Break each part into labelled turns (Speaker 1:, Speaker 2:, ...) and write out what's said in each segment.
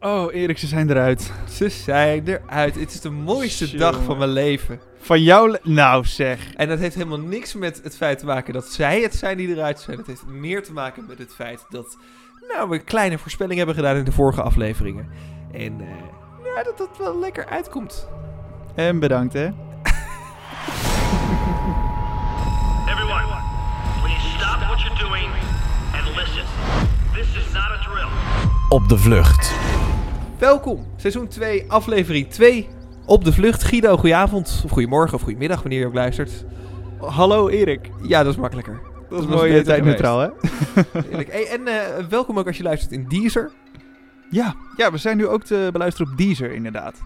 Speaker 1: Oh, Erik, ze zijn eruit.
Speaker 2: Ze zijn eruit. Het is de mooiste dag van mijn leven.
Speaker 1: Van jou... le- Nou, zeg.
Speaker 2: En dat heeft helemaal niks met het feit te maken dat zij het zijn die eruit zijn. Het heeft meer te maken met het feit dat nou, we een kleine voorspelling hebben gedaan in de vorige afleveringen. En eh, ja, dat dat wel lekker uitkomt.
Speaker 1: En bedankt, hè.
Speaker 3: Everyone, please stop what you're doing and listen. This is not a drill.
Speaker 4: Op de vlucht.
Speaker 2: Welkom, seizoen 2, aflevering 2. Op de vlucht. Guido, goedenavond. Of goedemorgen of goedemiddag, wanneer je ook luistert.
Speaker 1: Hallo, Erik.
Speaker 2: Ja, dat is makkelijker.
Speaker 1: Dat is mooi tijdneutraal, hè.
Speaker 2: Hey, en eh, welkom ook als je luistert in Deezer.
Speaker 1: Ja, ja, we zijn nu ook te beluisteren op Deezer, inderdaad.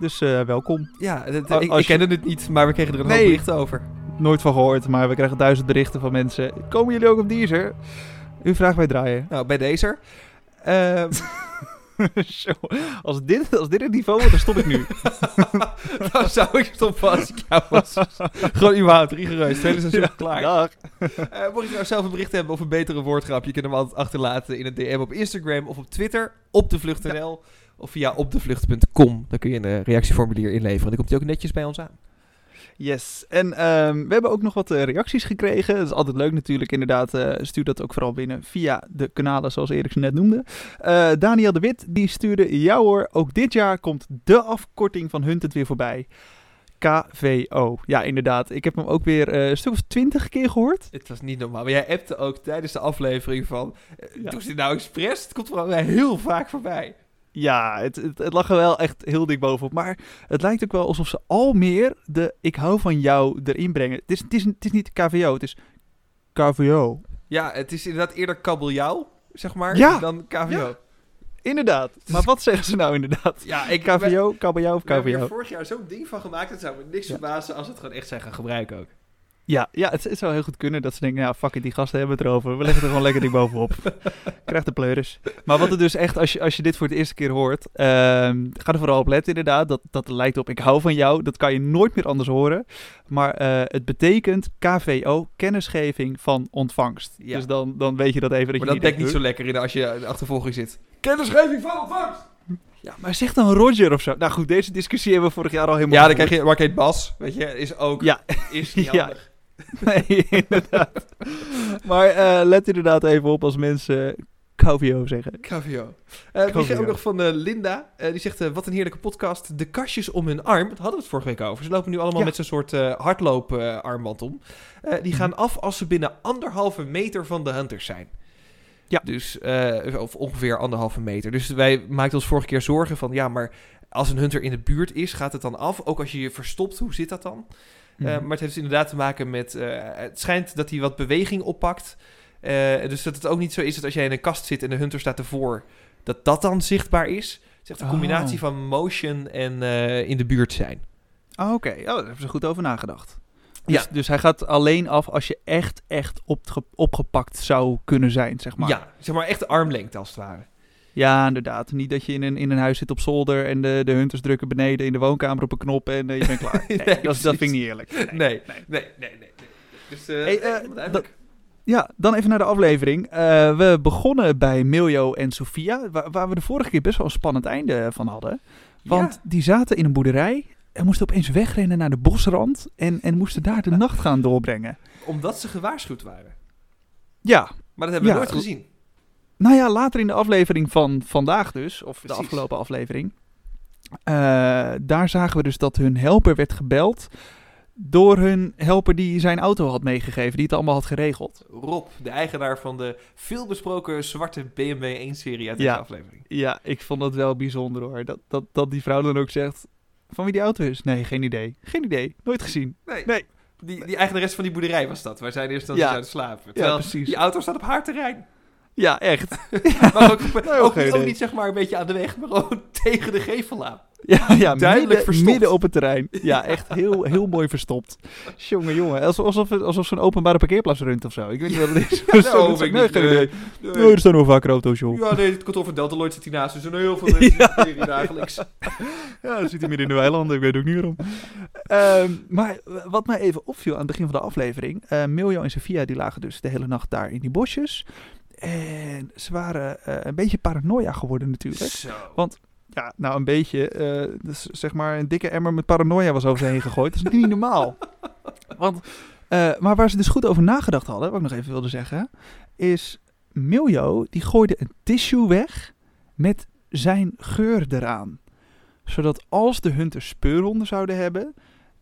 Speaker 1: Dus eh, welkom.
Speaker 2: Ja, ik, ik kende het niet, maar we kregen er een
Speaker 1: Nee.
Speaker 2: hoop berichten over.
Speaker 1: Nooit van gehoord, maar we krijgen duizend berichten van mensen. Komen jullie ook op Deezer? U vraagt mij draaien.
Speaker 2: Nou, bij deze. Ehm,
Speaker 1: Zo, als, dit, als dit het niveau wordt, dan stop ik nu.
Speaker 2: dan zou ik stoppen als ik jou was. Gewoon überhaupt, rigoureus. Tweede seizoen klaar.
Speaker 1: Dag.
Speaker 2: Eh, mocht je nou zelf een bericht hebben of een betere woordgrap, je kunt hem altijd achterlaten in een DM op Instagram of op Twitter, op de vlucht.nl of via opdevlucht.com. Dan kun je een eh, reactieformulier inleveren. Dan komt hij ook netjes bij ons aan.
Speaker 1: Yes, en ehm, we hebben ook nog wat eh, reacties gekregen. Dat is altijd leuk natuurlijk, inderdaad. eh, stuur dat ook vooral binnen via de kanalen zoals Erik ze net noemde. Eh, Daniel de Wit, die stuurde... Ja hoor, ook dit jaar komt de afkorting van Hunt het weer voorbij. KVO. Ja, inderdaad. Ik heb hem ook weer een stuk of twintig keer gehoord.
Speaker 2: Het was niet normaal. Maar jij appte ook tijdens de aflevering van,
Speaker 1: Ja.
Speaker 2: doe ze nou expres? Het komt vooral weer heel vaak voorbij.
Speaker 1: Ja, het, het, het lag er wel echt heel dik bovenop. Maar het lijkt ook wel alsof ze al meer de ik hou van jou erin brengen. Het is, het is, het is niet KVO, het is KVO.
Speaker 2: Ja, het is inderdaad eerder kabeljauw, zeg maar,
Speaker 1: Ja.
Speaker 2: dan KVO.
Speaker 1: Ja. Inderdaad. Maar wat zeggen ze nou inderdaad?
Speaker 2: Ja, ik
Speaker 1: KVO, kabeljauw of
Speaker 2: We hebben
Speaker 1: KVO?
Speaker 2: er vorig jaar zo'n ding van gemaakt. Het zou me niks
Speaker 1: Ja.
Speaker 2: verbazen als we het gewoon echt zijn gaan gebruiken ook.
Speaker 1: Ja, ja het, het zou heel goed kunnen dat ze denken, ja, fuck it, die gasten hebben het erover. We leggen er gewoon lekker dik bovenop. Krijgt de pleuris. Maar wat er dus echt, als je, als je dit voor het eerste keer hoort, ehm, ga er vooral op letten inderdaad. Dat, dat lijkt op ik hou van jou. Dat kan je nooit meer anders horen. Maar eh, het betekent KVO, kennisgeving van ontvangst.
Speaker 2: Ja.
Speaker 1: Dus dan, dan weet je dat even. Dat
Speaker 2: Maar
Speaker 1: je
Speaker 2: dat dekt niet zo lekker in als je in de achtervolging zit. Kennisgeving van ontvangst!
Speaker 1: Ja, maar zeg dan Roger of zo. Nou goed, deze discussie hebben we vorig jaar al helemaal
Speaker 2: Ja, dan krijg je Mark heet Bas. Weet je, is ook
Speaker 1: Ja.
Speaker 2: is niet
Speaker 1: Ja. Nee, inderdaad. maar eh, let inderdaad even op als mensen KVO zeggen.
Speaker 2: KVO. Eh we ook nog van eh, Linda. Die zegt, wat een heerlijke podcast. De kastjes om hun arm. Daar hadden we het vorige week over. Ze lopen nu allemaal
Speaker 1: Ja.
Speaker 2: met zo'n soort hardloop-armband om. Die gaan af als ze binnen anderhalve meter van de hunters zijn.
Speaker 1: Ja.
Speaker 2: Dus, of ongeveer anderhalve meter. Dus wij maakten ons vorige keer zorgen van... Ja, maar als een hunter in de buurt is, gaat het dan af? Ook als je je verstopt, hoe zit dat dan?
Speaker 1: Mhm.
Speaker 2: Eh, maar het heeft inderdaad te maken met... eh, het schijnt dat hij wat beweging oppakt. Eh, dus dat het ook niet zo is dat als jij in een kast zit en de hunter staat ervoor... dat dat dan zichtbaar is. Het is echt een
Speaker 1: Oh.
Speaker 2: combinatie van motion en in de buurt zijn.
Speaker 1: Ah, Oké, oh, daar hebben ze goed over nagedacht.
Speaker 2: Ja.
Speaker 1: Dus, dus hij gaat alleen af als je echt, echt opge- opgepakt zou kunnen zijn, zeg maar.
Speaker 2: Ja, zeg maar echt armlengte als het ware.
Speaker 1: Ja, inderdaad. Niet dat je in een, in een huis zit op zolder en de, de hunters drukken beneden in de woonkamer op een knop en eh, je bent klaar. Nee,
Speaker 2: Nee,
Speaker 1: dat, dat vind ik niet eerlijk.
Speaker 2: Nee, nee, nee, nee. nee, Dus,
Speaker 1: Hey,
Speaker 2: duidelijk.
Speaker 1: Ja, dan even naar de aflevering. We begonnen bij Miljo en Sofia, waar, waar we de vorige keer best wel een spannend einde van hadden. Want
Speaker 2: Ja.
Speaker 1: die zaten in een boerderij en moesten opeens wegrennen naar de bosrand en, en moesten daar de nacht gaan doorbrengen.
Speaker 2: Omdat ze gewaarschuwd waren.
Speaker 1: Ja,
Speaker 2: Maar dat hebben we
Speaker 1: Ja,
Speaker 2: nooit gezien.
Speaker 1: Nou ja, later in de aflevering van vandaag dus, of de afgelopen aflevering. eh, daar zagen we dus dat hun helper werd gebeld door hun helper die zijn auto had meegegeven, die het allemaal had geregeld.
Speaker 2: Rob, de eigenaar van de veelbesproken zwarte BMW 1-serie uit deze
Speaker 1: Ja.
Speaker 2: aflevering.
Speaker 1: Ja, ik vond dat wel bijzonder hoor. Dat, dat, dat die vrouw dan ook zegt, van wie die auto is? Nee, geen idee. Geen idee. Nooit gezien.
Speaker 2: Nee,
Speaker 1: Nee.
Speaker 2: Die, die eigenares van die boerderij was dat. Wij zijn eerst ze
Speaker 1: Ja.
Speaker 2: zouden slapen. Terwijl
Speaker 1: precies.
Speaker 2: Die auto staat op haar terrein.
Speaker 1: Ja, echt.
Speaker 2: Maar ook, ook, niet zeg maar een beetje aan de weg, maar gewoon tegen de gevel aan.
Speaker 1: Ja, ja
Speaker 2: Duidelijk
Speaker 1: midden,
Speaker 2: verstopt.
Speaker 1: midden op het terrein. Ja, echt heel, heel mooi verstopt. Jongen, jongen. Alsof, alsof, zo'n openbare parkeerplaats runt of zo. Ik weet niet wat het is.
Speaker 2: Nou,
Speaker 1: Zo-
Speaker 2: ik
Speaker 1: nee, geen
Speaker 2: Nee,
Speaker 1: idee.
Speaker 2: nee.
Speaker 1: Nee, er staan nog vaker auto's, joh.
Speaker 2: Ja, nee, het kantoor van Deltaloid zit hiernaast. Dus er zijn heel veel mensen dagelijks.
Speaker 1: Ja, dan zit hij midden in de weilanden. Ik weet ook niet waarom. Ehm, maar wat mij even opviel aan het begin van de aflevering. eh Miljo en Sofia die lagen dus de hele nacht daar in die bosjes. En ze waren eh, een beetje paranoia geworden natuurlijk.
Speaker 2: Zo.
Speaker 1: Want ja, nou een beetje, eh, dus zeg maar een dikke emmer met paranoia was over ze heen gegooid. Dat is niet normaal. Want, eh, maar waar ze dus goed over nagedacht hadden, wat ik nog even wilde zeggen, is Miljo die gooide een tissue weg met zijn geur eraan. Zodat als de hunters speurhonden zouden hebben,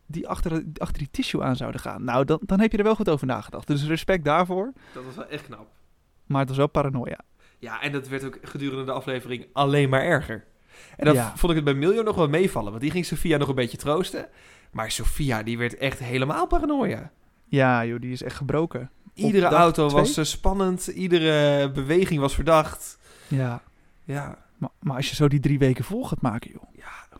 Speaker 1: die achter, achter die tissue aan zouden gaan. Nou, dan, dan heb je er wel goed over nagedacht. Dus respect daarvoor,
Speaker 2: Dat was wel echt knap.
Speaker 1: Maar het was wel paranoia.
Speaker 2: Ja, en dat werd ook gedurende de aflevering alleen maar erger. En dat
Speaker 1: Ja.
Speaker 2: vond ik het bij Miljo nog wel meevallen. Want die ging Sofia nog een beetje troosten. Maar Sofia, die werd echt helemaal paranoia.
Speaker 1: Ja, joh, die is echt gebroken.
Speaker 2: Iedere auto
Speaker 1: twee?
Speaker 2: was eh, spannend. Iedere beweging was verdacht.
Speaker 1: Ja.
Speaker 2: Ja,
Speaker 1: Maar, maar als je zo die drie weken vol gaat maken, joh.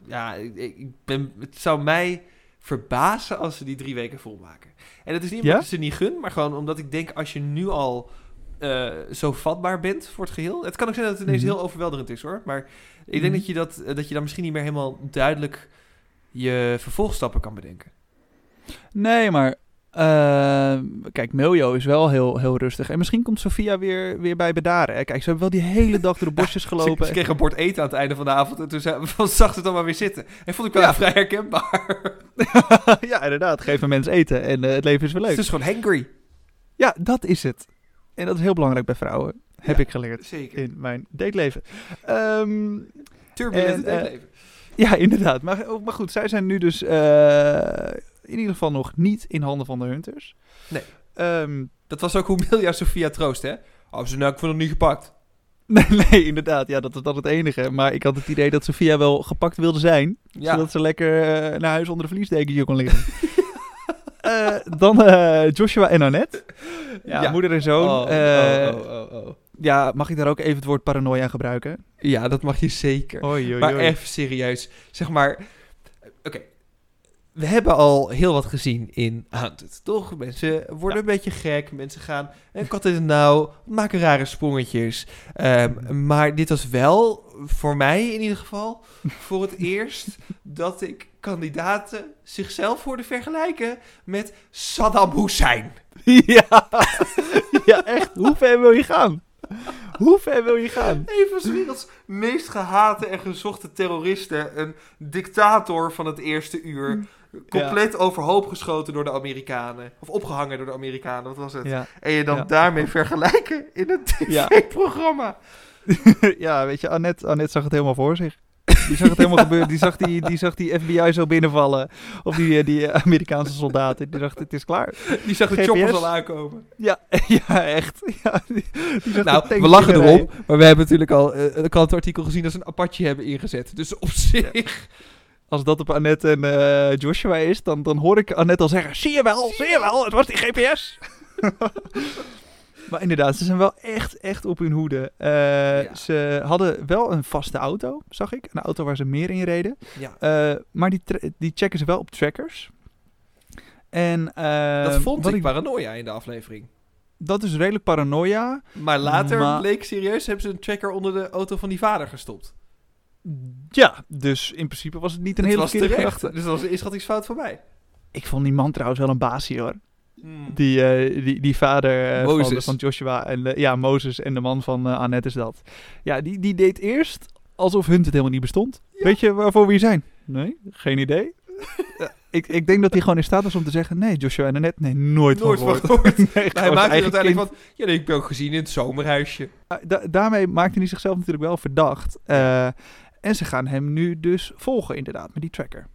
Speaker 2: ja ik, ik ben, het zou mij verbazen als ze die drie weken volmaken. En dat is niet omdat
Speaker 1: Ja?
Speaker 2: ze niet gun, maar gewoon omdat ik denk als je nu al eh, zo vatbaar bent voor het geheel. Het kan ook zijn dat het ineens
Speaker 1: Mhm.
Speaker 2: heel overweldigend is hoor. Maar ik
Speaker 1: Mhm.
Speaker 2: denk dat je, dat, eh, dat je dan misschien niet meer helemaal duidelijk je vervolgstappen kan bedenken.
Speaker 1: Nee, maar eh, kijk, Miljo is wel heel, heel rustig. En misschien komt Sofia weer, weer bij bedaren. Hè. Kijk, ze hebben wel die hele dag door de bosjes
Speaker 2: Ze,
Speaker 1: gelopen.
Speaker 2: ze kreeg een bord eten aan het einde van de avond en toen zei, zag ze het dan maar weer zitten. En vond ik wel
Speaker 1: Ja.
Speaker 2: vrij herkenbaar.
Speaker 1: ja, inderdaad. Geef een mens eten en het leven is weer leuk.
Speaker 2: Ze is gewoon hangry.
Speaker 1: Ja, dat is het. En dat is heel belangrijk bij vrouwen. Heb
Speaker 2: Ja.
Speaker 1: ik geleerd
Speaker 2: Zeker.
Speaker 1: in mijn dateleven. Ehm
Speaker 2: Turbulent
Speaker 1: En, eh,
Speaker 2: leven.
Speaker 1: ja, inderdaad. Maar, oh, maar goed, zij zijn nu dus eh, in ieder geval nog niet in handen van de hunters.
Speaker 2: Nee.
Speaker 1: Ehm,
Speaker 2: Dat was ook hoe Milja Sofia troost, hè? Oh, ze nou, ik vond hem niet gepakt.
Speaker 1: Nee, nee, inderdaad. Ja, dat was dan het enige. Maar ik had het idee dat Sofia wel gepakt wilde zijn.
Speaker 2: Ja.
Speaker 1: Zodat ze lekker eh, naar huis onder de verliesdekentje kon liggen. Eh, dan eh, Joshua en Annette. Ja,
Speaker 2: Ja.
Speaker 1: moeder en zoon.
Speaker 2: Oh,
Speaker 1: Eh,
Speaker 2: oh, oh, oh, oh.
Speaker 1: Ja, mag ik daar ook even het woord paranoia gebruiken?
Speaker 2: Ja, dat mag je zeker.
Speaker 1: Oei, oei,
Speaker 2: maar
Speaker 1: oei.
Speaker 2: even serieus. Zeg maar... Oké. We hebben al heel wat gezien in Hunted, toch? Mensen worden
Speaker 1: Ja.
Speaker 2: een beetje gek. Mensen gaan een kat in de nauw. Maken rare sprongetjes. Ehm, maar dit was wel, voor mij in ieder geval, voor het eerst dat ik kandidaten zichzelf hoorde vergelijken met Saddam Hussein.
Speaker 1: ja. ja, echt. Hoe ver wil je gaan? Hoe ver wil je gaan?
Speaker 2: Een van 's werelds meest gehate en gezochte terroristen. Een dictator van het eerste uur. Compleet overhoop geschoten door de Amerikanen. Of opgehangen door de Amerikanen, wat was het?
Speaker 1: Ja.
Speaker 2: En je dan
Speaker 1: Ja.
Speaker 2: daarmee vergelijken in een tv-programma.
Speaker 1: ja, weet je, Annette, Annette zag het helemaal voor zich. Die zag het helemaal gebeuren. Die zag die, die zag die FBI zo binnenvallen. Of die, eh, die Amerikaanse soldaten. Die dacht, het is klaar.
Speaker 2: Die zag de
Speaker 1: GPS.
Speaker 2: choppers al aankomen.
Speaker 1: Ja, ja echt. Ja, die, die zag
Speaker 2: Nou, we lachen erom. Maar we hebben natuurlijk al eh, een krantenartikel gezien dat ze een Apache hebben ingezet. Dus op zich...
Speaker 1: Als dat op Annette en eh, Joshua is, dan, dan hoor ik Annette al zeggen... Zie je wel, zie je wel, het was die GPS. maar inderdaad, ze zijn wel echt, echt op hun hoede. Eh, Ze hadden wel een vaste auto, zag ik. Een auto waar ze meer in reden.
Speaker 2: Ja.
Speaker 1: Eh, maar die, die checken ze wel op trackers. En, eh,
Speaker 2: Dat vond ik paranoia in de aflevering.
Speaker 1: Dat is redelijk paranoia.
Speaker 2: Maar later
Speaker 1: Maar-
Speaker 2: bleek serieus, hebben ze een tracker onder de auto van die vader gestopt.
Speaker 1: Ja, dus in principe was het niet een
Speaker 2: Het
Speaker 1: hele verkeerde
Speaker 2: terecht.
Speaker 1: gedachte.
Speaker 2: Dus dat was een inschattingsfout van mij.
Speaker 1: Ik vond die man trouwens wel een baasje hoor.
Speaker 2: Hmm.
Speaker 1: Die, eh, die, die vader eh, van, Joshua en de- ja, Mozes en de man van eh, Annette is dat. Ja, die, die deed eerst alsof Hunt het helemaal niet bestond. Weet je waarvoor we hier zijn? Nee, geen idee. Ik, ik denk dat hij gewoon in staat was om te zeggen: nee, Joshua en Annette, nee, nooit,
Speaker 2: Nooit
Speaker 1: van gehoord. Nee,
Speaker 2: hij maakte uiteindelijk van... Ja, nee, ik ben ook gezien in het zomerhuisje.
Speaker 1: Ah, da- daarmee maakte hij zichzelf natuurlijk wel verdacht. En ze gaan hem nu dus volgen, inderdaad, met die tracker.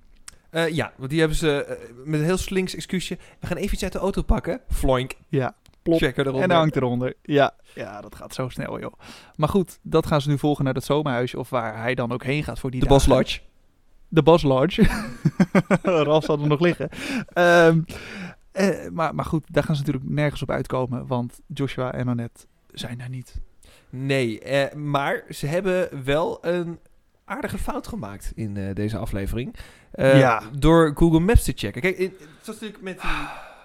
Speaker 2: Eh, ja, want die hebben ze eh, met een heel slinks excuusje. We gaan even iets uit de auto pakken. Floink.
Speaker 1: Ja, plop.
Speaker 2: Checker eronder.
Speaker 1: En hij hangt eronder. Ja, ja, dat gaat zo snel, joh. Maar goed, dat gaan ze nu volgen naar dat zomerhuisje. Of waar hij dan ook heen gaat voor die
Speaker 2: de
Speaker 1: dagen.
Speaker 2: Lodge.
Speaker 1: De Bos Lodge. Ralf zal er nog liggen. Ehm, eh, maar, maar goed, daar gaan ze natuurlijk nergens op uitkomen. Want Joshua en Annette zijn daar niet.
Speaker 2: Nee, eh, maar ze hebben wel een aardige fout gemaakt in eh, deze aflevering. Eh,
Speaker 1: Ja.
Speaker 2: Door Google Maps te checken. Kijk, in, het was natuurlijk met die,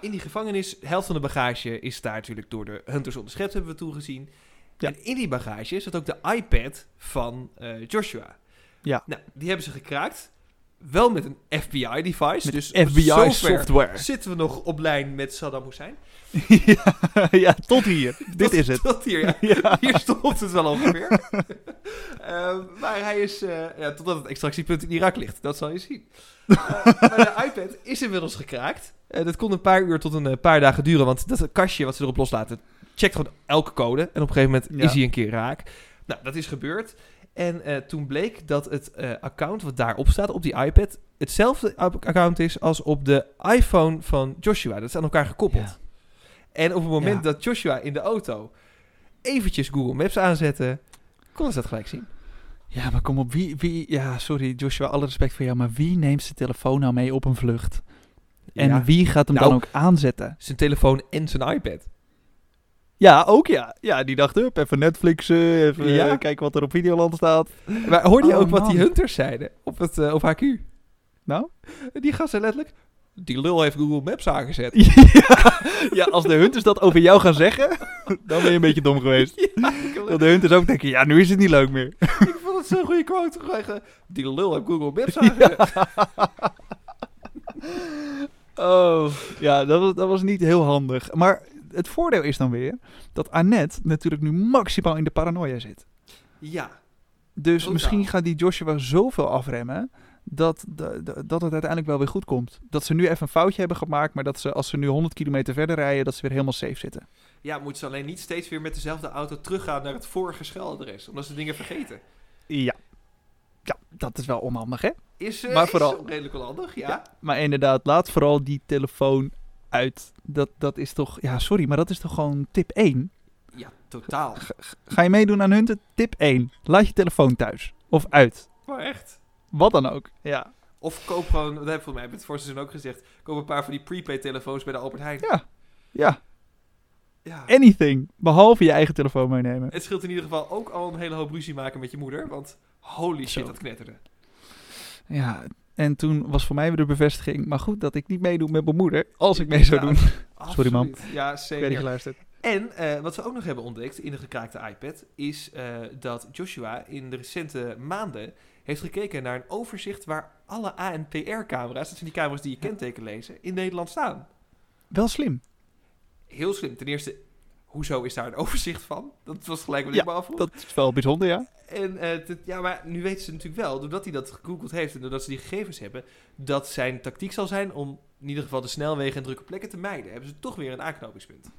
Speaker 2: in die gevangenis, helft van de bagage is daar natuurlijk door de hunters onderschept, hebben we toen gezien.
Speaker 1: Ja.
Speaker 2: En in die bagage zat ook de iPad van eh, Joshua.
Speaker 1: Ja.
Speaker 2: Nou, die hebben ze gekraakt. Wel met een FBI-device. Dus
Speaker 1: FBI-software.
Speaker 2: zitten we nog op lijn met Saddam Hussein.
Speaker 1: ja, ja, tot hier. Dit
Speaker 2: Tot-
Speaker 1: is het.
Speaker 2: Tot hier, ja.
Speaker 1: Ja.
Speaker 2: Hier stopt het wel ongeveer. Ehm, maar hij is, eh, ja, totdat het extractiepunt in Irak ligt. Dat zal je zien. Eh, maar de iPad is inmiddels gekraakt. Eh, dat kon een paar uur tot een paar dagen duren. Want dat kastje wat ze erop loslaten, checkt gewoon elke code. En op een gegeven moment
Speaker 1: Ja.
Speaker 2: is hij een keer raak. Nou, dat is gebeurd. En eh, toen bleek dat het eh, account wat daarop staat, op die iPad, hetzelfde account is als op de iPhone van Joshua. Dat is aan elkaar gekoppeld.
Speaker 1: Ja.
Speaker 2: En op het moment
Speaker 1: Ja.
Speaker 2: dat Joshua in de auto eventjes Google Maps aanzette, konden ze dat gelijk zien.
Speaker 1: Ja, maar kom op. Wie, wie, ja, sorry Joshua, alle respect voor jou. Maar wie neemt zijn telefoon nou mee op een vlucht? En
Speaker 2: Ja,
Speaker 1: wie gaat hem
Speaker 2: Nou,
Speaker 1: dan ook aanzetten?
Speaker 2: Zijn telefoon en zijn iPad.
Speaker 1: Ja, ook ja. Ja, die dacht, up, even Netflixen, even
Speaker 2: Ja.
Speaker 1: eh, kijken wat er op Videoland staat.
Speaker 2: Maar hoorde je
Speaker 1: Oh,
Speaker 2: ook wat die hunters zeiden op, het, eh, op HQ?
Speaker 1: Nou?
Speaker 2: Die gast zei letterlijk, die lul heeft Google Maps aangezet.
Speaker 1: ja, ja, als de hunters dat over jou gaan zeggen, dan ben je een beetje dom geweest.
Speaker 2: Ja,
Speaker 1: Dat de hunters ook denken, ja, nu is het niet leuk meer.
Speaker 2: ik vond het zo'n goede quote. Zeggen, Die lul heeft Google Maps aangezet.
Speaker 1: Oh, ja, dat was, dat was niet heel handig. Maar het voordeel is dan weer dat Annette natuurlijk nu maximaal in de paranoia zit.
Speaker 2: Ja,
Speaker 1: Dus
Speaker 2: Totaal.
Speaker 1: misschien gaat die Joshua zoveel afremmen dat, dat het uiteindelijk wel weer goed komt. Dat ze nu even een foutje hebben gemaakt, maar dat ze als ze nu 100 kilometer verder rijden, dat ze weer helemaal safe zitten.
Speaker 2: ja moeten ze alleen niet steeds weer met dezelfde auto teruggaan naar het vorige schuiladres. Omdat ze dingen vergeten.
Speaker 1: Ja. Ja, dat is wel onhandig, hè?
Speaker 2: Is, eh,
Speaker 1: Maar
Speaker 2: is
Speaker 1: vooral-
Speaker 2: redelijk wel handig, ja.
Speaker 1: Ja. Maar inderdaad, laat vooral die telefoon uit. Dat, dat is toch, ja, sorry, maar dat is toch gewoon tip 1?
Speaker 2: Ja, totaal.
Speaker 1: Ga je meedoen aan hun tip 1? Laat je telefoon thuis. Of uit.
Speaker 2: Maar echt.
Speaker 1: Wat dan ook. Ja.
Speaker 2: Of koop gewoon, dat heb ik volgens mij het voor seizoen ook gezegd, koop een paar van die prepaid telefoons bij de Albert Heijn.
Speaker 1: Ja. Ja.
Speaker 2: Ja.
Speaker 1: Anything. Behalve je eigen telefoon meenemen.
Speaker 2: Het scheelt in ieder geval ook al een hele hoop ruzie maken met je moeder, want holy shit,
Speaker 1: Zo.
Speaker 2: dat knetterde.
Speaker 1: Ja. En toen was voor mij weer de bevestiging. Maar goed dat ik niet meedoe met mijn moeder. Als ik mee zou
Speaker 2: Ja,
Speaker 1: doen. Sorry, mam.
Speaker 2: Absoluut. Ja,
Speaker 1: Ik
Speaker 2: zeker.
Speaker 1: niet geluisterd.
Speaker 2: En eh, wat we ook nog hebben ontdekt in de gekraakte iPad, is eh, dat Joshua in de recente maanden heeft gekeken naar een overzicht waar alle ANPR-camera's, dat zijn die camera's die je kenteken lezen, in Nederland staan.
Speaker 1: Wel slim.
Speaker 2: Heel slim. Ten eerste, hoezo is daar een overzicht van? Dat was gelijk wat
Speaker 1: Ja,
Speaker 2: ik me afvroeg.
Speaker 1: Dat is wel bijzonder, ja.
Speaker 2: En eh, ja, maar nu weten ze natuurlijk wel, doordat hij dat gegoogeld heeft en doordat ze die gegevens hebben, dat zijn tactiek zal zijn om in ieder geval de snelwegen en drukke plekken te mijden. Hebben ze toch weer een aanknopingspunt.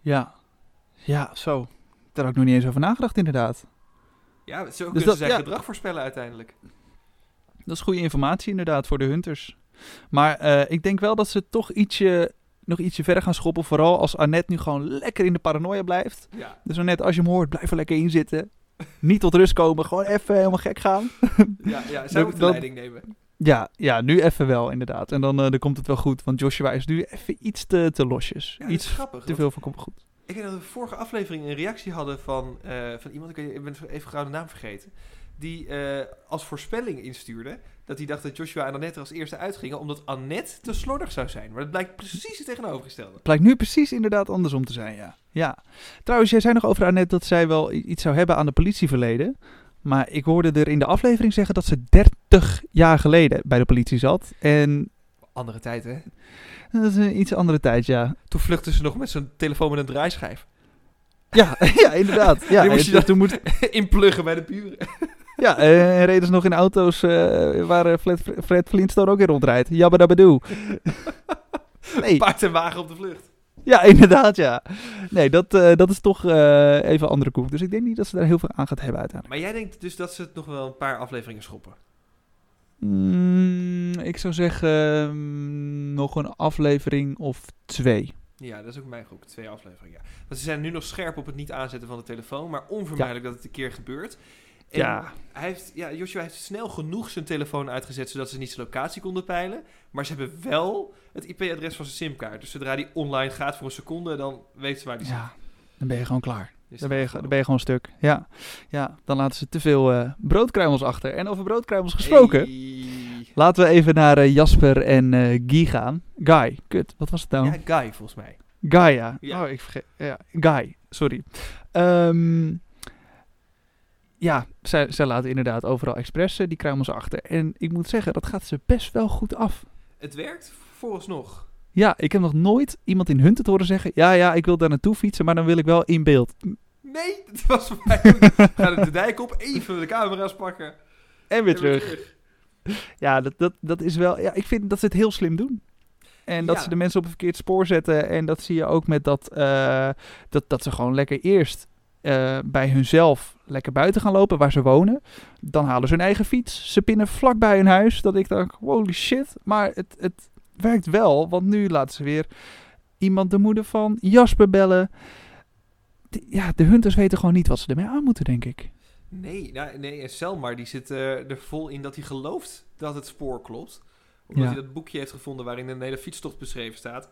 Speaker 1: Ja. Ja, zo. Daar had ik nog niet eens over nagedacht, inderdaad.
Speaker 2: Ja, zo
Speaker 1: Dus
Speaker 2: kunnen
Speaker 1: dat-
Speaker 2: ze zijn
Speaker 1: ja.
Speaker 2: gedrag voorspellen uiteindelijk.
Speaker 1: Dat is goede informatie inderdaad voor de hunters. Maar eh, ik denk wel dat ze toch ietsje, nog ietsje verder gaan schoppen. Vooral als Annette nu gewoon lekker in de paranoia blijft.
Speaker 2: Ja,
Speaker 1: Dus Annette, als je hem hoort, blijf er lekker in zitten. Niet tot rust komen, gewoon even helemaal gek gaan.
Speaker 2: ja, ja zij
Speaker 1: Dat-
Speaker 2: moet de
Speaker 1: dat-
Speaker 2: leiding nemen.
Speaker 1: Ja, ja nu even wel inderdaad. En dan, eh, dan komt het wel goed. Want Joshua is nu even iets te, te losjes.
Speaker 2: Ja,
Speaker 1: iets
Speaker 2: grappig.
Speaker 1: te veel van komt goed.
Speaker 2: Ik weet dat we vorige aflevering een reactie hadden van, eh, van iemand, ik ben even gauw de naam vergeten, die eh, als voorspelling instuurde dat hij dacht dat Joshua en Annette er als eerste uitgingen, omdat Annette te slordig zou zijn. Maar dat blijkt precies het tegenovergestelde.
Speaker 1: Blijkt nu precies inderdaad andersom te zijn, ja. ja. Trouwens, jij zei nog over Annette dat zij wel iets zou hebben aan de politieverleden. Maar ik hoorde er in de aflevering zeggen dat ze 30 jaar geleden bij de politie zat. En
Speaker 2: Andere tijd, hè?
Speaker 1: dat is een iets andere tijd, ja.
Speaker 2: Toen vluchtte ze nog met zo'n telefoon met een draaischijf.
Speaker 1: Ja, ja inderdaad. Ja,
Speaker 2: moest je dan-
Speaker 1: toen moet,
Speaker 2: Inpluggen bij de buren.
Speaker 1: Ja en reden ze nog in auto's eh, waar eh, Fred, Fred Flintstone ook in rondrijdt. Jabba Nee,
Speaker 2: Paard en wagen op de vlucht.
Speaker 1: ja, inderdaad, ja. Nee, dat, eh, dat is toch eh, even andere koek. Dus ik denk niet dat ze daar heel veel aan gaat hebben uiteindelijk.
Speaker 2: Maar jij denkt dus dat ze het nog wel een paar afleveringen schoppen?
Speaker 1: Mm, ik zou zeggen mm, nog een aflevering of twee.
Speaker 2: Ja, dat is ook mijn groep. Twee afleveringen. ja. Want ze zijn nu nog scherp op het niet aanzetten van de telefoon, maar onvermijdelijk dat het een keer gebeurt. En
Speaker 1: Ja.
Speaker 2: Hij heeft, ja, Joshua heeft snel genoeg zijn telefoon uitgezet zodat ze niet zijn locatie konden peilen. Maar ze hebben wel het IP-adres van zijn simkaart. Dus zodra die online gaat voor een seconde, dan weet ze waar die zit.
Speaker 1: Ja, dan ben je gewoon klaar.
Speaker 2: Dus
Speaker 1: Dan ben je, dan ben je gewoon stuk. Ja, ja dan laten ze te veel eh, broodkruimels achter. En over broodkruimels gesproken,
Speaker 2: Hey.
Speaker 1: laten we even naar eh, Jasper en eh Guy gaan. Guy, kut, wat was het nou?
Speaker 2: Ja, Guy volgens mij.
Speaker 1: Guy, ja.
Speaker 2: Ja.
Speaker 1: Oh, ik vergeet. Ja, Guy, sorry. Ehm, ja, zij, zij laten inderdaad overal expressen, die kruimels achter. En ik moet zeggen, dat gaat ze best wel goed af.
Speaker 2: Het werkt vooralsnog.
Speaker 1: Ja, ik heb nog nooit iemand in Hunted horen zeggen... ja, ja, ik wil daar naartoe fietsen, maar dan wil ik wel in beeld.
Speaker 2: Nee, dat was voor mij ook. Ga de dijk op, even de camera's pakken.
Speaker 1: En weer
Speaker 2: en
Speaker 1: terug. Ja, dat, dat, dat is wel... Ja, ik vind dat ze het heel slim doen. En dat
Speaker 2: Ja.
Speaker 1: ze de mensen op een verkeerd spoor zetten. En dat zie je ook met dat, eh, dat, dat ze gewoon lekker eerst eh, bij hunzelf lekker buiten gaan lopen waar ze wonen. Dan halen ze hun eigen fiets. Ze pinnen vlak bij hun huis. Dat ik denk, holy shit. Maar het, het werkt wel. Want nu laten ze weer iemand de moeder van Jasper bellen. Die- ja, de hunters weten gewoon niet wat ze ermee aan moeten, denk ik.
Speaker 2: Nee, nou, nee, en Selmar die zit eh, er vol in dat hij gelooft dat het spoor klopt. Omdat
Speaker 1: Ja.
Speaker 2: hij dat boekje heeft gevonden waarin een hele fietstocht beschreven staat.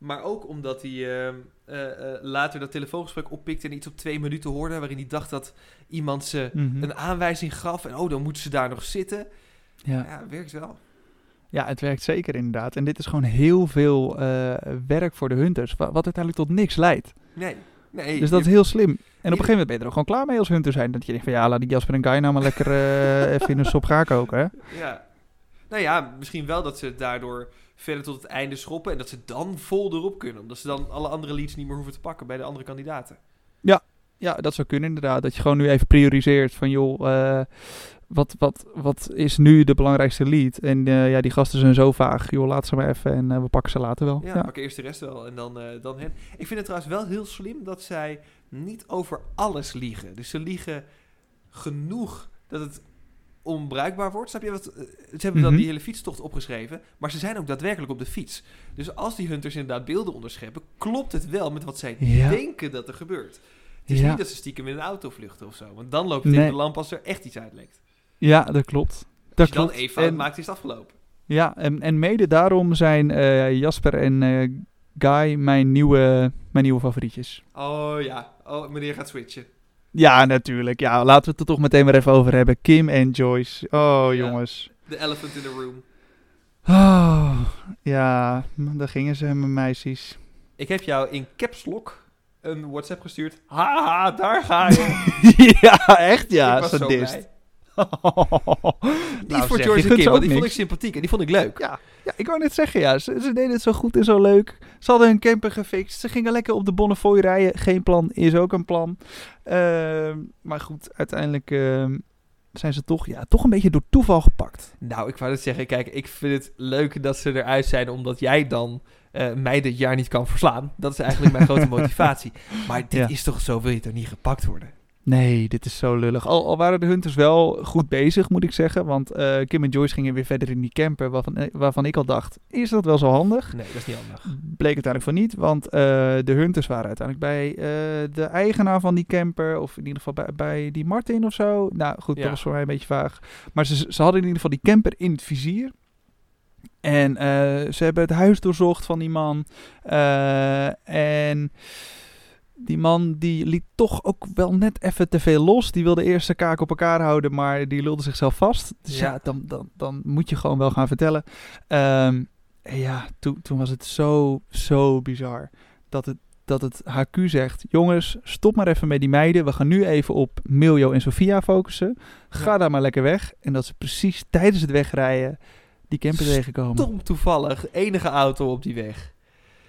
Speaker 2: Maar ook omdat hij eh, eh, eh, later dat telefoongesprek oppikt en iets op twee minuten hoorde... waarin hij dacht dat iemand ze
Speaker 1: Mhm.
Speaker 2: een aanwijzing gaf en oh, dan moeten ze daar nog zitten.
Speaker 1: Ja.
Speaker 2: Ja, werkt wel.
Speaker 1: Ja, het werkt zeker inderdaad. En dit is gewoon heel veel eh, werk voor de hunters, wa- wat uiteindelijk tot niks leidt.
Speaker 2: Nee, nee.
Speaker 1: Dus dat is heel slim. En op een gegeven moment ben je er ook gewoon klaar mee als hunter zijn. Dat je denkt van ja, laat die Jasper en Guy nou maar lekker even in een sop gaan koken. Hè?
Speaker 2: Ja. Nou ja, misschien wel dat ze het daardoor verder tot het einde schoppen... en dat ze dan vol erop kunnen. Omdat ze dan alle andere leads niet meer hoeven te pakken bij de andere kandidaten.
Speaker 1: Ja, dat zou kunnen inderdaad. Dat je gewoon nu even prioriseert van joh, eh, wat, wat, wat is nu de belangrijkste lead? En eh, ja, die gasten zijn zo vaag. Joh, laat ze maar even en eh, we pakken ze later wel.
Speaker 2: Ja,
Speaker 1: Ja,
Speaker 2: pak eerst de rest wel en dan, dan hen. Ik vind het trouwens wel heel slim dat zij niet over alles liegen. Dus ze liegen genoeg dat het onbruikbaar wordt. Snap je wat? eh, Ze hebben dan
Speaker 1: Mhm.
Speaker 2: die hele fietstocht opgeschreven, maar ze zijn ook daadwerkelijk op de fiets. Dus als die hunters inderdaad beelden onderscheppen, klopt het wel met wat zij
Speaker 1: Ja.
Speaker 2: denken dat er gebeurt. Het is
Speaker 1: Ja.
Speaker 2: niet dat ze stiekem in een auto vluchten of zo, want dan loopt het
Speaker 1: Nee.
Speaker 2: in de lamp als er echt iets uitlekt.
Speaker 1: ja dat klopt. Dat
Speaker 2: Als je dan
Speaker 1: klopt.
Speaker 2: fout
Speaker 1: En-
Speaker 2: maakt, is het afgelopen.
Speaker 1: Ja, en, en mede daarom zijn eh, Jasper en eh, Guy mijn nieuwe, mijn nieuwe favorietjes.
Speaker 2: Oh ja, oh, meneer gaat switchen.
Speaker 1: Ja, natuurlijk. Ja, laten we het er toch meteen maar even over hebben. Kim en Joyce. Oh,
Speaker 2: Ja.
Speaker 1: jongens.
Speaker 2: The elephant in the room.
Speaker 1: Oh, ja, daar gingen ze, mijn meisjes.
Speaker 2: Ik heb jou in caps lock een WhatsApp gestuurd. Haha, daar ga je.
Speaker 1: ja, echt ja, sadist.
Speaker 2: Niet
Speaker 1: Nou,
Speaker 2: voor
Speaker 1: zeg,
Speaker 2: George Kim, want die vond ik sympathiek en die vond ik leuk.
Speaker 1: Ja, ja, ik wou net zeggen, ja. Ze, ze deden het zo goed en zo leuk. Ze hadden hun camper gefixt. Ze gingen lekker op de Bonnefoy rijden. Geen plan is ook een plan. Ehm, maar goed, uiteindelijk ehm, zijn ze toch, ja, toch een beetje door toeval gepakt.
Speaker 2: Nou, ik wou net zeggen, kijk, ik vind het leuk dat ze eruit zijn omdat jij dan eh, mij dit jaar niet kan verslaan. Dat is eigenlijk mijn grote motivatie. Maar dit
Speaker 1: Ja.
Speaker 2: is toch zo, wil je toch niet gepakt worden?
Speaker 1: Nee, dit is zo lullig. Al, al waren de hunters wel goed bezig, moet ik zeggen. Want eh, Kim en Joyce gingen weer verder in die camper. Waarvan, eh, waarvan ik al dacht, is dat wel zo handig?
Speaker 2: Nee, dat is niet handig.
Speaker 1: Bleek uiteindelijk van niet, want eh, de hunters waren uiteindelijk bij de eigenaar van die camper, of in ieder geval bij, bij die Martin of zo. Nou goed,
Speaker 2: Ja.
Speaker 1: dat was voor mij een beetje vaag. Maar ze, ze hadden in ieder geval die camper in het vizier. En ze hebben het huis doorzocht van die man. En die man die liet toch ook wel net even te veel los. Die wilde eerst zijn kaak op elkaar houden, maar die lulde zichzelf vast. Dus ja,
Speaker 2: Ja.
Speaker 1: dan, dan, dan moet je gewoon wel gaan vertellen. En ja, toen, toen was het zo, zo bizar dat het, dat het HQ zegt... jongens, stop maar even met die meiden. We gaan nu even op Miljo en Sofia focussen. Ga
Speaker 2: Ja.
Speaker 1: daar maar lekker weg. En dat ze precies tijdens het wegrijden die camper tegenkomen.
Speaker 2: Tom toevallig, enige auto op die weg.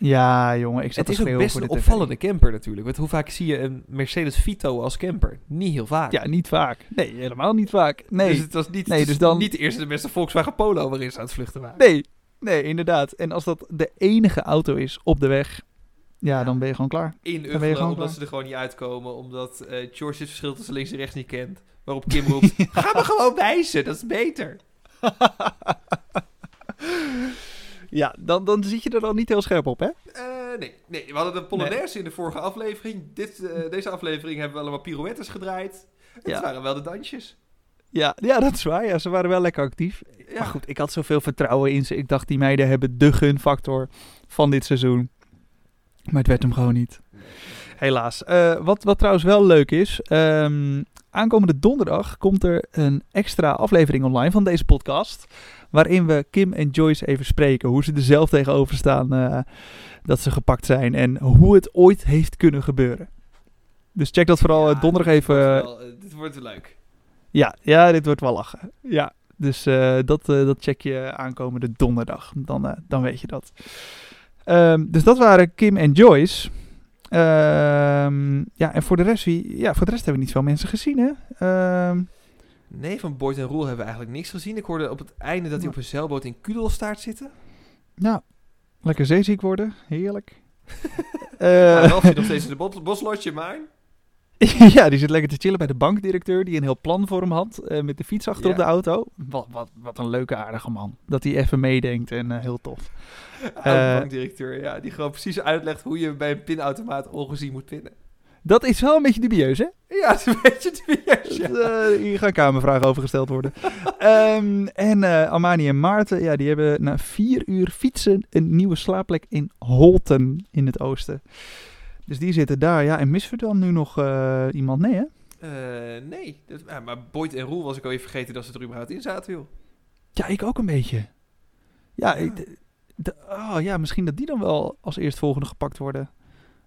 Speaker 1: Ja, jongen, ik zat
Speaker 2: Het is ook best een
Speaker 1: TV.
Speaker 2: opvallende camper natuurlijk. Want hoe vaak zie je een Mercedes Vito als camper? Niet heel vaak.
Speaker 1: Ja, niet vaak. Nee, helemaal niet vaak. Nee,
Speaker 2: Dus het was niet,
Speaker 1: Nee, dus dan-
Speaker 2: niet de eerste de beste Volkswagen Polo waarin ze aan het vluchten waren.
Speaker 1: nee, nee, inderdaad. En als dat de enige auto is op de weg, ja,
Speaker 2: Ja.
Speaker 1: dan ben je gewoon klaar.
Speaker 2: In
Speaker 1: gewoon
Speaker 2: omdat
Speaker 1: klaar.
Speaker 2: ze er gewoon niet uitkomen. Omdat eh, George het verschil tussen links en rechts niet kent. Waarop Kim roept, ga me gewoon wijzen, dat is beter.
Speaker 1: Ja, dan, dan zit je er dan niet heel scherp op, hè?
Speaker 2: Eh, nee, nee, we hadden de Polonaise in de vorige aflevering. Dit, eh, deze aflevering hebben we allemaal pirouettes gedraaid. Het
Speaker 1: Ja.
Speaker 2: waren wel de dansjes.
Speaker 1: Ja, ja, dat is waar. Ja, ze waren wel lekker actief.
Speaker 2: Ja.
Speaker 1: Maar goed, ik had zoveel vertrouwen in ze. Ik dacht, die meiden hebben de gunfactor van dit seizoen. Maar het werd hem gewoon niet. Helaas. Eh, wat, wat trouwens wel leuk is. ehm, aankomende donderdag komt er een extra aflevering online van deze podcast. Waarin we Kim en Joyce even spreken. Hoe ze er zelf tegenover staan eh, dat ze gepakt zijn. En hoe het ooit heeft kunnen gebeuren. Dus check dat vooral
Speaker 2: Ja,
Speaker 1: eh, donderdag
Speaker 2: dit wordt
Speaker 1: even.
Speaker 2: wel, eh, dit wordt leuk.
Speaker 1: Ja, ja, dit wordt wel lachen. Ja, dus dat, dat check je aankomende donderdag. Dan, dan weet je dat. Ehm, dus dat waren Kim en Joyce. Ehm, ja, en voor de rest, wie, ja, voor de rest hebben we niet veel mensen gezien, hè? Ehm,
Speaker 2: Nee, van Boyd en Roel hebben we eigenlijk niks gezien. Ik hoorde op het einde dat hij op een zeilboot in Kudelstaart zitten.
Speaker 1: nou, lekker zeeziek worden. Heerlijk.
Speaker 2: Uh,
Speaker 1: Eh,
Speaker 2: Ralf zit nog steeds in de bos- boslotje, maar...
Speaker 1: ja, die zit lekker te chillen bij de bankdirecteur die een heel plan voor hem had. eh, met de fiets achter op de auto. Wat, wat, wat een leuke, aardige man. Dat hij even meedenkt en eh, heel tof.
Speaker 2: Uh, bankdirecteur, ja. Die gewoon precies uitlegt hoe je bij een pinautomaat ongezien moet pinnen.
Speaker 1: Dat is wel een beetje dubieus, hè?
Speaker 2: Ja, dat is een beetje dubieus, ja.
Speaker 1: Eh, hier gaan kamervragen over gesteld worden. Ehm, en eh Amani en Maarten, ja, die hebben na vier uur fietsen een nieuwe slaapplek in Holten in het oosten. Dus die zitten daar. Ja, en missen we dan nu nog eh, iemand? Nee, hè?
Speaker 2: Uh, nee, dat, maar Boyd en Roel was ik al even vergeten dat ze er überhaupt in zaten, joh.
Speaker 1: Ja, ik ook een beetje. Ja. Ik, oh, ja misschien dat die dan wel als eerstvolgende gepakt worden.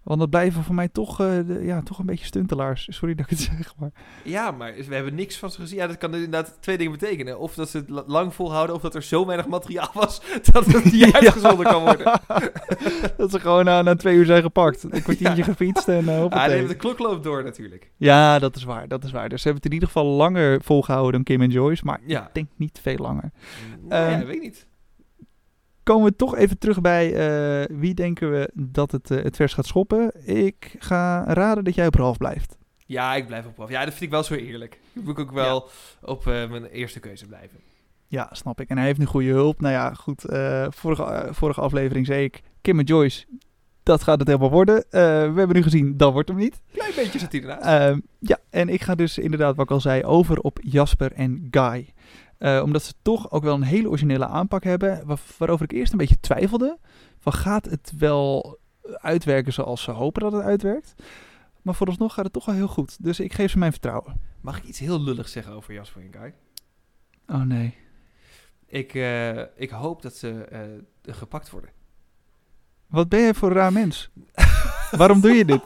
Speaker 1: Want dat blijven voor mij toch, uh, de, ja, toch een beetje stuntelaars. Sorry dat ik het zeg, maar...
Speaker 2: Ja, maar we hebben niks van ze gezien. Ja, dat kan inderdaad twee dingen betekenen. Of dat ze het lang volhouden, of dat er zo weinig materiaal was dat het niet uitgezonden kan worden.
Speaker 1: dat ze gewoon uh, na twee uur zijn gepakt. Een kwartiertje ja. gefietst en uh,
Speaker 2: Ah, nee, de klok loopt door natuurlijk.
Speaker 1: Ja, dat is waar, dat is waar. Dus ze hebben het in ieder geval langer volgehouden dan Kim en Joyce. Maar ja. ik denk niet veel langer.
Speaker 2: Nou, ja, weet niet
Speaker 1: komen we toch even terug bij uh, wie denken we dat het uh, het vers gaat schoppen. Ik ga raden dat jij op Ralf blijft.
Speaker 2: Ja, ik blijf op Ralf. Ja, dat vind ik wel zo eerlijk. Ik moet ook wel ja. op uh, mijn eerste keuze blijven.
Speaker 1: Ja, snap ik. En hij heeft nu goede hulp. Nou ja, goed. vorige, vorige aflevering zei ik, Kim en Joyce, dat gaat het helemaal worden. we hebben nu gezien, dat wordt hem niet.
Speaker 2: Klein beetje zit hij ernaast.
Speaker 1: Ehm, ja, en ik ga dus inderdaad, wat ik al zei, over op Jasper en Guy. Uh, omdat ze toch ook wel een hele originele aanpak hebben. Waar, waarover ik eerst een beetje twijfelde. Van gaat het wel uitwerken zoals ze hopen dat het uitwerkt? Maar vooralsnog gaat het toch wel heel goed. Dus ik geef ze mijn vertrouwen.
Speaker 2: Mag ik iets heel lulligs zeggen over Jasper en Guy?
Speaker 1: Oh nee.
Speaker 2: Ik, uh, ik hoop dat ze uh, gepakt worden.
Speaker 1: Wat ben je voor een raar mens? Waarom doe je dit?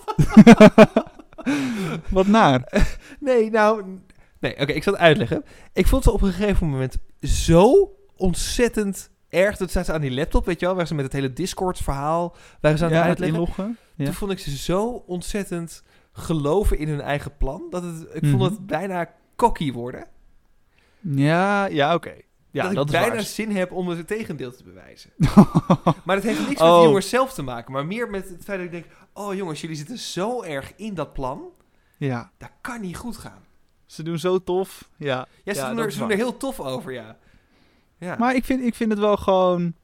Speaker 1: Wat naar.
Speaker 2: Nee, nou, Nee, oké, okay, ik zal het uitleggen. Ik vond ze op een gegeven moment zo ontzettend erg. Dat staat ze aan die laptop, weet je wel, waar ze met het hele Discord-verhaal waren ze aan
Speaker 1: ja,
Speaker 2: het uitleggen.
Speaker 1: inloggen. Ja.
Speaker 2: Toen vond ik ze zo ontzettend geloven in hun eigen plan. Dat het, ik mm -hmm. vond het bijna cocky worden.
Speaker 1: Ja, ja, oké. Okay. Ja,
Speaker 2: dat,
Speaker 1: dat
Speaker 2: ik bijna
Speaker 1: waar.
Speaker 2: zin heb om het tegendeel te bewijzen. maar dat heeft niks met
Speaker 1: oh.
Speaker 2: de jongens zelf te maken. Maar meer met het feit dat ik denk... Oh jongens, jullie zitten zo erg in dat plan.
Speaker 1: Ja.
Speaker 2: Dat kan niet goed gaan.
Speaker 1: Ze doen zo tof. Ja,
Speaker 2: ja ze,
Speaker 1: ja,
Speaker 2: doen, er, ze doen er heel tof over, ja. ja.
Speaker 1: Maar ik vind, ik vind het wel gewoon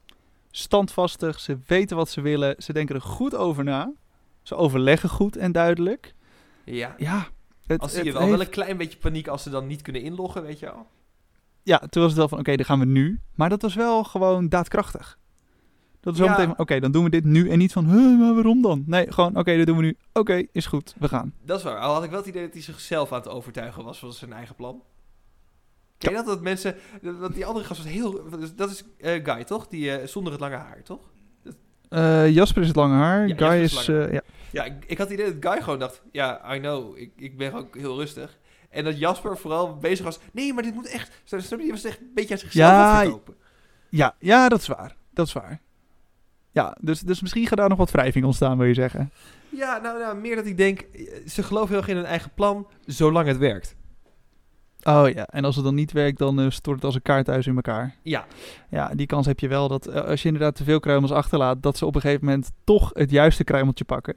Speaker 1: standvastig. Ze weten wat ze willen. Ze denken er goed over na. Ze overleggen goed en duidelijk.
Speaker 2: Ja.
Speaker 1: Ja.
Speaker 2: Het, als zie je wel, heeft... wel een klein beetje paniek als ze dan niet kunnen inloggen, weet je wel.
Speaker 1: Ja, toen was het wel van, oké, okay, dan gaan we nu. Maar dat was wel gewoon daadkrachtig. Dat is
Speaker 2: Ja.
Speaker 1: meteen van, oké, dan doen we dit nu. En niet van, huh, maar waarom dan? Nee, gewoon, oké, dat doen we nu. Oké, is goed, we gaan.
Speaker 2: Dat is waar. Al had ik wel het idee dat hij zichzelf aan het overtuigen was van zijn eigen plan. Ken je dat? Dat mensen... Dat die andere gast was heel... Dat is eh, Guy, toch? Die eh, zonder het lange haar, toch?
Speaker 1: Eh, Jasper is het lange haar.
Speaker 2: Ja,
Speaker 1: Guy
Speaker 2: is
Speaker 1: ja.
Speaker 2: Ja, ik, ik had het idee dat Guy gewoon dacht... Ja, I know. Ik, ik ben ook heel rustig. En dat Jasper vooral bezig was... Nee, maar dit moet echt... Snap je? Die was echt een beetje aan zichzelf
Speaker 1: Ja, ja, ja, dat is waar. Dat is waar. Ja, dus, dus misschien gaat daar nog wat wrijving ontstaan, wil je zeggen.
Speaker 2: Ja, nou, nou, meer dat ik denk... eh, Ze geloven heel erg in hun eigen plan... Zolang het werkt.
Speaker 1: Oh ja, en als het dan niet werkt, dan eh, stort het als een kaarthuis in elkaar.
Speaker 2: Ja.
Speaker 1: Ja, die kans heb je wel dat eh, als je inderdaad te veel kruimels achterlaat, dat ze op een gegeven moment toch het juiste kruimeltje pakken.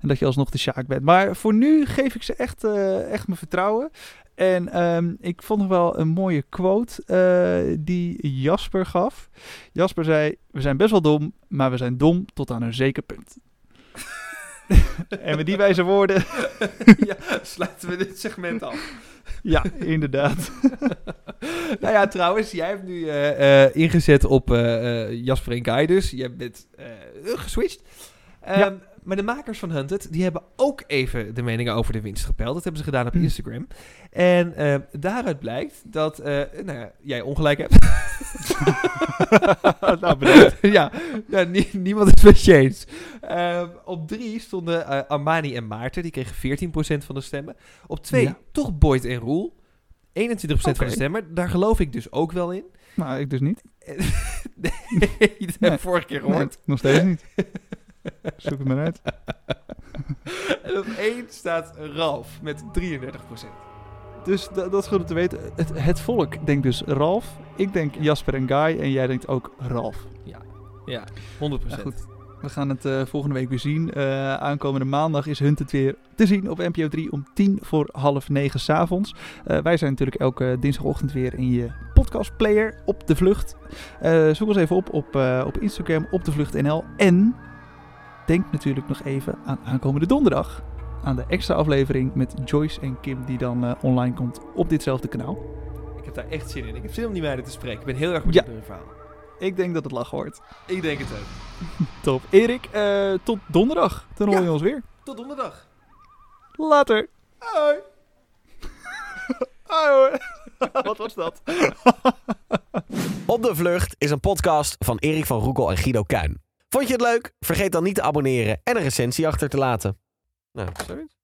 Speaker 1: En dat je alsnog de Sjaak bent. Maar voor nu geef ik ze echt, echt mijn vertrouwen. En ehm, ik vond nog wel een mooie quote eh, die Jasper gaf. Jasper zei, we zijn best wel dom, maar we zijn dom tot aan een zeker punt. en met die wijze woorden,
Speaker 2: ja, sluiten we dit segment af.
Speaker 1: ja, inderdaad.
Speaker 2: nou ja, trouwens, jij hebt nu eh, eh, ingezet op Jasper en Guy dus. Jij bent geswitcht. Ehm,
Speaker 1: Ja.
Speaker 2: Maar de makers van Hunted, die hebben ook even de meningen over de winst gepeld. Dat hebben ze gedaan op
Speaker 1: Hm.
Speaker 2: Instagram. En eh, daaruit blijkt dat eh, nou ja, jij ongelijk hebt.
Speaker 1: nou, bedankt.
Speaker 2: ja, ja nie- niemand is met je eens. Eh, op drie stonden eh, Armani en Maarten. Die kregen 14% van de stemmen. Op twee
Speaker 1: Ja.
Speaker 2: toch Boyd en Roel. 21% van de stemmen. Daar geloof ik dus ook wel in.
Speaker 1: Nou, ik dus niet.
Speaker 2: nee, dat heb
Speaker 1: Nee.
Speaker 2: ik vorige keer
Speaker 1: Nee,
Speaker 2: gehoord.
Speaker 1: nog steeds niet. Zoek het maar uit.
Speaker 2: En op één staat Ralf met 33%.
Speaker 1: Dus da- dat is goed om te weten. Het, het volk denkt dus Ralf. Ik denk Jasper en Guy. En jij denkt ook Ralf.
Speaker 2: Ja, 100%.
Speaker 1: Ja, goed. We gaan het eh, volgende week weer zien. Eh, aankomende maandag is Hunted weer te zien op NPO 3 om tien voor half negen s'avonds. Eh wij zijn natuurlijk elke dinsdagochtend weer in je podcastplayer op de vlucht. Eh, zoek ons even op op, eh, op Instagram op de vlucht NL. En denk natuurlijk nog even aan aankomende donderdag. Aan de extra aflevering met Joyce en Kim die dan eh, online komt op ditzelfde kanaal.
Speaker 2: Ik heb daar echt zin in. Ik heb zin om die meiden te spreken. Ik ben heel erg benieuwd
Speaker 1: Ja.
Speaker 2: naar hun verhaal.
Speaker 1: Ik denk dat het lachen wordt.
Speaker 2: Ik denk het ook.
Speaker 1: Top. Erik, eh, tot donderdag. Dan hoor
Speaker 2: Ja.
Speaker 1: je ons weer.
Speaker 2: Tot donderdag.
Speaker 1: Later.
Speaker 2: Hoi.
Speaker 1: Hoi hoor. Wat was dat?
Speaker 4: Op de Vlucht is een podcast van Erik van Roekel en Guido Kuin. Vond je het leuk? Vergeet dan niet te abonneren en een recensie achter te laten. Nou, zoiets.